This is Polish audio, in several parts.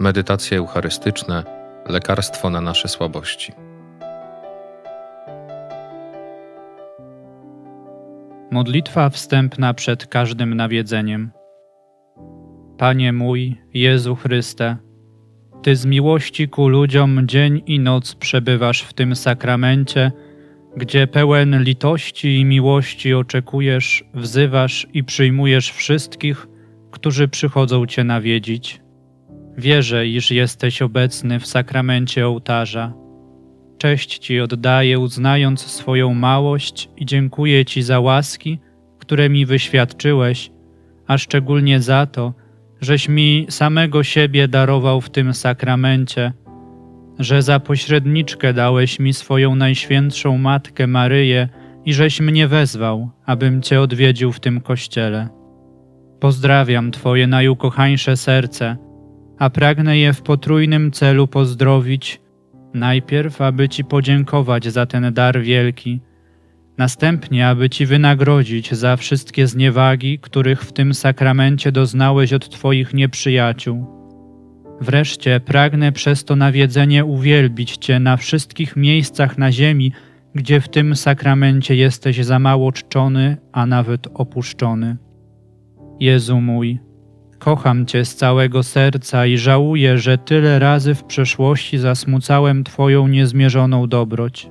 medytacje eucharystyczne, lekarstwo na nasze słabości. Modlitwa wstępna przed każdym nawiedzeniem. Panie mój, Jezu Chryste, Ty z miłości ku ludziom dzień i noc przebywasz w tym sakramencie, gdzie pełen litości i miłości oczekujesz, wzywasz i przyjmujesz wszystkich, którzy przychodzą Cię nawiedzić. Wierzę, iż jesteś obecny w sakramencie ołtarza. Cześć Ci oddaję, uznając swoją małość i dziękuję Ci za łaski, które mi wyświadczyłeś, a szczególnie za to, żeś mi samego siebie darował w tym sakramencie, że za pośredniczkę dałeś mi swoją najświętszą Matkę Maryję i żeś mnie wezwał, abym Cię odwiedził w tym kościele. Pozdrawiam Twoje najukochańsze serce, a pragnę je w potrójnym celu pozdrowić, najpierw aby Ci podziękować za ten dar wielki, następnie aby Ci wynagrodzić za wszystkie zniewagi, których w tym sakramencie doznałeś od Twoich nieprzyjaciół. Wreszcie pragnę przez to nawiedzenie uwielbić Cię na wszystkich miejscach na ziemi, gdzie w tym sakramencie jesteś za mało czczony, a nawet opuszczony. Jezu mój, kocham Cię z całego serca i żałuję, że tyle razy w przeszłości zasmucałem Twoją niezmierzoną dobroć.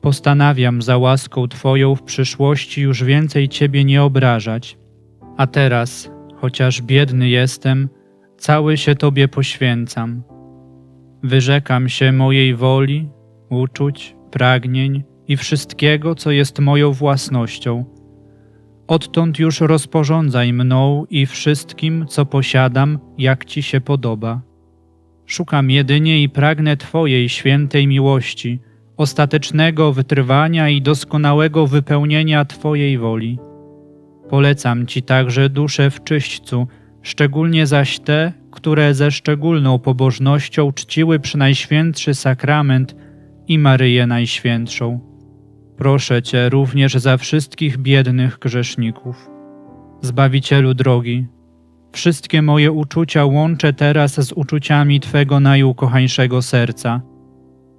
Postanawiam za łaską Twoją w przyszłości już więcej Ciebie nie obrażać, a teraz, chociaż biedny jestem, cały się Tobie poświęcam. Wyrzekam się mojej woli, uczuć, pragnień i wszystkiego, co jest moją własnością. Odtąd już rozporządzaj mną i wszystkim, co posiadam, jak Ci się podoba. Szukam jedynie i pragnę Twojej świętej miłości, ostatecznego wytrwania i doskonałego wypełnienia Twojej woli. Polecam Ci także dusze w czyśćcu, szczególnie zaś te, które ze szczególną pobożnością czciły przynajświętszy sakrament i Maryję Najświętszą. Proszę Cię również za wszystkich biednych grzeszników. Zbawicielu drogi, wszystkie moje uczucia łączę teraz z uczuciami Twego najukochańszego serca.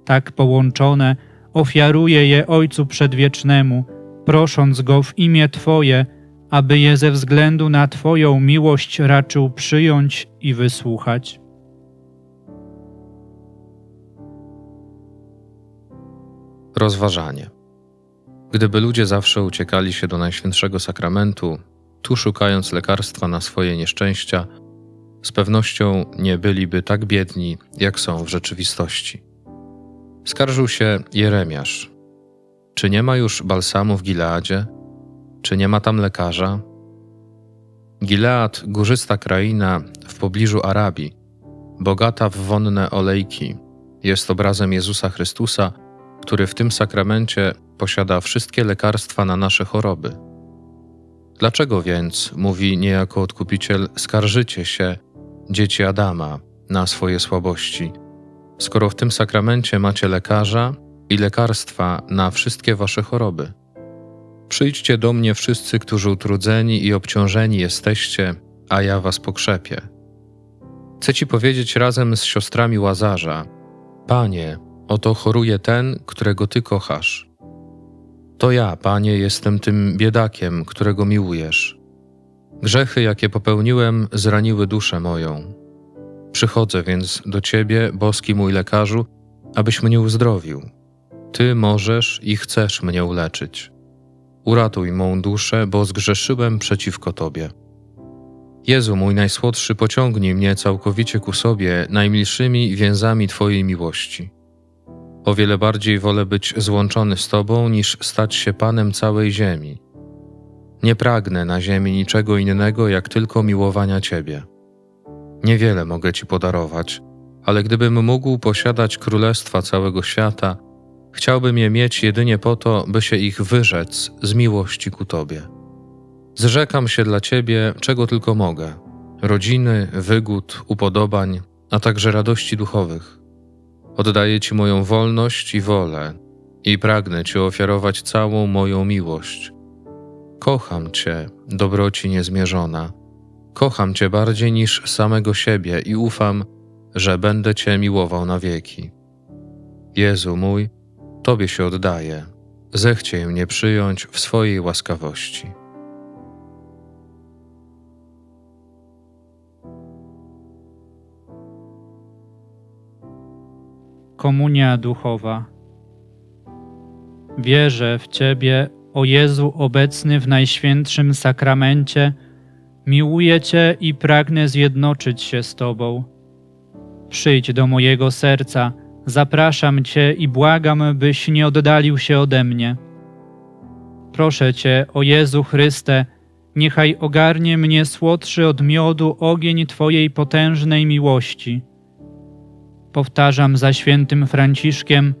Tak połączone ofiaruję je Ojcu Przedwiecznemu, prosząc Go w imię Twoje, aby je ze względu na Twoją miłość raczył przyjąć i wysłuchać. Rozważanie. Gdyby ludzie zawsze uciekali się do Najświętszego Sakramentu, tu szukając lekarstwa na swoje nieszczęścia, z pewnością nie byliby tak biedni, jak są w rzeczywistości. Skarżył się Jeremiasz. Czy nie ma już balsamu w Gileadzie? Czy nie ma tam lekarza? Gilead, górzysta kraina w pobliżu Arabii, bogata w wonne olejki, jest obrazem Jezusa Chrystusa, który w tym sakramencie posiada wszystkie lekarstwa na nasze choroby. Dlaczego więc, mówi niejako odkupiciel, skarżycie się, dzieci Adama, na swoje słabości, skoro w tym sakramencie macie lekarza i lekarstwa na wszystkie wasze choroby? Przyjdźcie do mnie wszyscy, którzy utrudzeni i obciążeni jesteście, a ja was pokrzepię. Chcę ci powiedzieć razem z siostrami Łazarza: Panie, oto choruje ten, którego ty kochasz. To ja, Panie, jestem tym biedakiem, którego miłujesz. Grzechy, jakie popełniłem, zraniły duszę moją. Przychodzę więc do Ciebie, boski mój lekarzu, abyś mnie uzdrowił. Ty możesz i chcesz mnie uleczyć. Uratuj mą duszę, bo zgrzeszyłem przeciwko Tobie. Jezu mój najsłodszy, pociągnij mnie całkowicie ku sobie najmilszymi więzami Twojej miłości. O wiele bardziej wolę być złączony z Tobą, niż stać się Panem całej ziemi. Nie pragnę na ziemi niczego innego, jak tylko miłowania Ciebie. Niewiele mogę Ci podarować, ale gdybym mógł posiadać królestwa całego świata, chciałbym je mieć jedynie po to, by się ich wyrzec z miłości ku Tobie. Zrzekam się dla Ciebie, czego tylko mogę rodziny, wygód, upodobań, a także radości duchowych. Oddaję Ci moją wolność i wolę i pragnę Ci ofiarować całą moją miłość. Kocham Cię, dobroci niezmierzona Kocham Cię bardziej niż samego siebie i ufam, że będę Cię miłował na wieki. Jezu mój, Tobie się oddaję. Zechciej mnie przyjąć w swojej łaskawości. Komunia duchowa. Wierzę w Ciebie, o Jezu obecny w Najświętszym Sakramencie, miłuję Cię i pragnę zjednoczyć się z Tobą. Przyjdź do mojego serca, zapraszam Cię i błagam, byś nie oddalił się ode mnie. Proszę Cię, o Jezu Chryste, niechaj ogarnie mnie słodszy od miodu ogień Twojej potężnej miłości. Powtarzam za świętym Franciszkiem,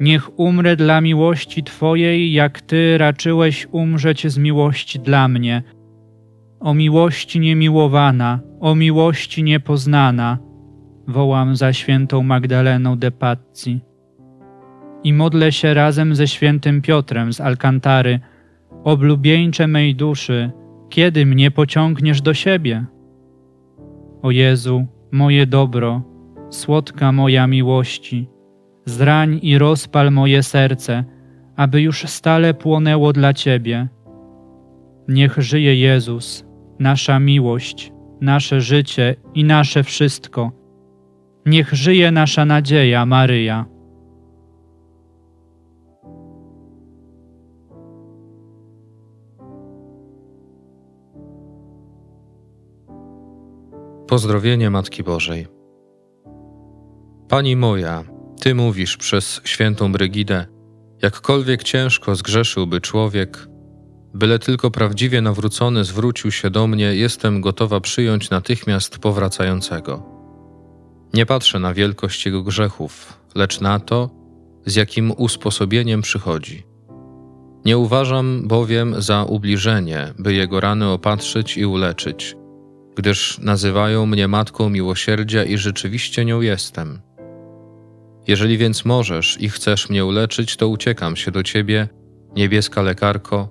niech umrę dla miłości Twojej, jak Ty raczyłeś umrzeć z miłości dla mnie. O miłości niemiłowana, o miłości niepoznana, wołam za świętą Magdaleną de Pazzi. I modlę się razem ze świętym Piotrem z Alcantary, oblubieńcze mej duszy, kiedy mnie pociągniesz do siebie? O Jezu, moje dobro, słodka moja miłości, zrań i rozpal moje serce, aby już stale płonęło dla Ciebie. Niech żyje Jezus, nasza miłość, nasze życie i nasze wszystko. Niech żyje nasza nadzieja, Maryja. Pozdrowienie Matki Bożej. Pani moja, Ty mówisz przez świętą Brygidę, jakkolwiek ciężko zgrzeszyłby człowiek, byle tylko prawdziwie nawrócony zwrócił się do mnie, jestem gotowa przyjąć natychmiast powracającego. Nie patrzę na wielkość jego grzechów, lecz na to, z jakim usposobieniem przychodzi. Nie uważam bowiem za ubliżenie, by jego rany opatrzyć i uleczyć, gdyż nazywają mnie Matką Miłosierdzia i rzeczywiście nią jestem. Jeżeli więc możesz i chcesz mnie uleczyć, to uciekam się do Ciebie, niebieska lekarko,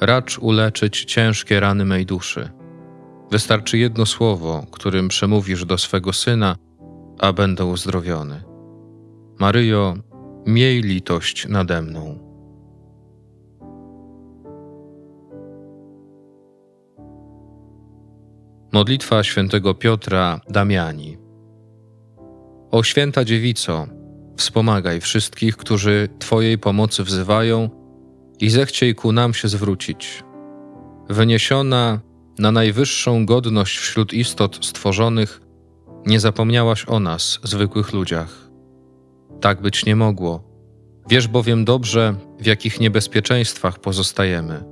racz uleczyć ciężkie rany mej duszy. Wystarczy jedno słowo, którym przemówisz do swego syna, a będę uzdrowiony. Maryjo, miej litość nade mną. Modlitwa świętego Piotra Damiani. O święta dziewico, wspomagaj wszystkich, którzy Twojej pomocy wzywają i zechciej ku nam się zwrócić. Wyniesiona na najwyższą godność wśród istot stworzonych, nie zapomniałaś o nas, zwykłych ludziach. Tak być nie mogło. Wiesz bowiem dobrze, w jakich niebezpieczeństwach pozostajemy.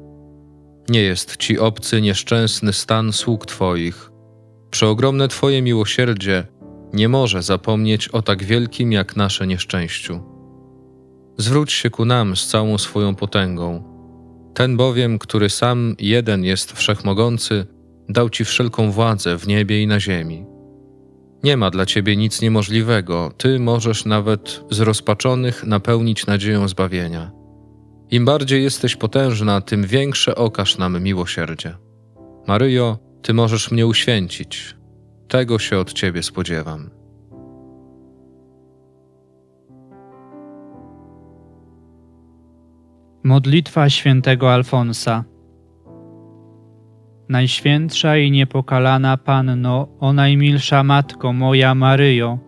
Nie jest ci obcy, nieszczęsny stan sług Twoich. Przeogromne Twoje miłosierdzie nie może zapomnieć o tak wielkim jak nasze nieszczęściu. Zwróć się ku nam z całą swoją potęgą. Ten bowiem, który sam jeden jest wszechmogący, dał Ci wszelką władzę w niebie i na ziemi. Nie ma dla Ciebie nic niemożliwego, Ty możesz nawet zrozpaczonych napełnić nadzieją zbawienia. Im bardziej jesteś potężna, tym większe okaż nam miłosierdzie. Maryjo, Ty możesz mnie uświęcić. Tego się od Ciebie spodziewam. Modlitwa świętego Alfonsa. Najświętsza i niepokalana Panno, o najmilsza Matko moja Maryjo,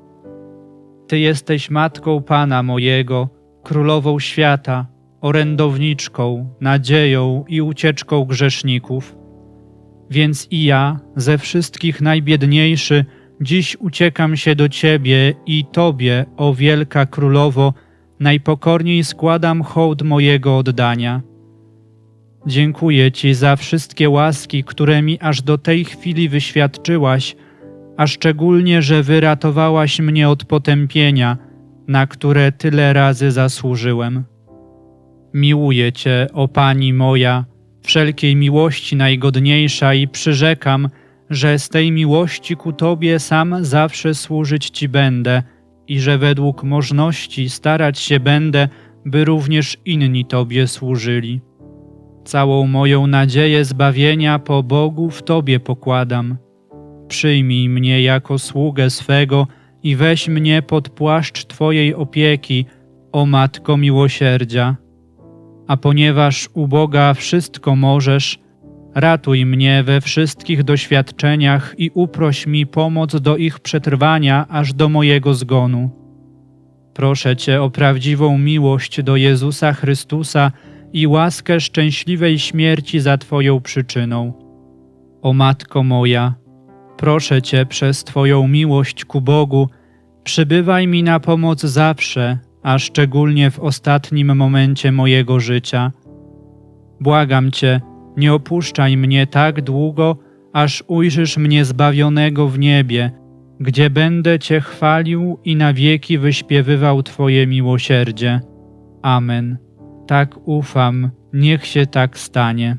Ty jesteś Matką Pana mojego, Królową świata, orędowniczką, nadzieją i ucieczką grzeszników. Więc i ja, ze wszystkich najbiedniejszy, dziś uciekam się do Ciebie i Tobie, o wielka Królowo, najpokorniej składam hołd mojego oddania. Dziękuję Ci za wszystkie łaski, które mi aż do tej chwili wyświadczyłaś, a szczególnie, że wyratowałaś mnie od potępienia, na które tyle razy zasłużyłem. Miłuję Cię, o Pani moja, wszelkiej miłości najgodniejsza i przyrzekam, że z tej miłości ku Tobie sam zawsze służyć Ci będę i że według możności starać się będę, by również inni Tobie służyli. Całą moją nadzieję zbawienia po Bogu w Tobie pokładam. przyjmij mnie jako sługę swego i weź mnie pod płaszcz Twojej opieki, o Matko miłosierdzia. A ponieważ u Boga wszystko możesz, ratuj mnie we wszystkich doświadczeniach i uproś mi pomoc do ich przetrwania aż do mojego zgonu. Proszę Cię o prawdziwą miłość do Jezusa Chrystusa i łaskę szczęśliwej śmierci za Twoją przyczyną. O Matko moja, proszę Cię przez Twoją miłość ku Bogu, przybywaj mi na pomoc zawsze, a szczególnie w ostatnim momencie mojego życia. Błagam Cię, nie opuszczaj mnie tak długo, aż ujrzysz mnie zbawionego w niebie, gdzie będę Cię chwalił i na wieki wyśpiewywał Twoje miłosierdzie. Amen. Tak ufam, niech się tak stanie.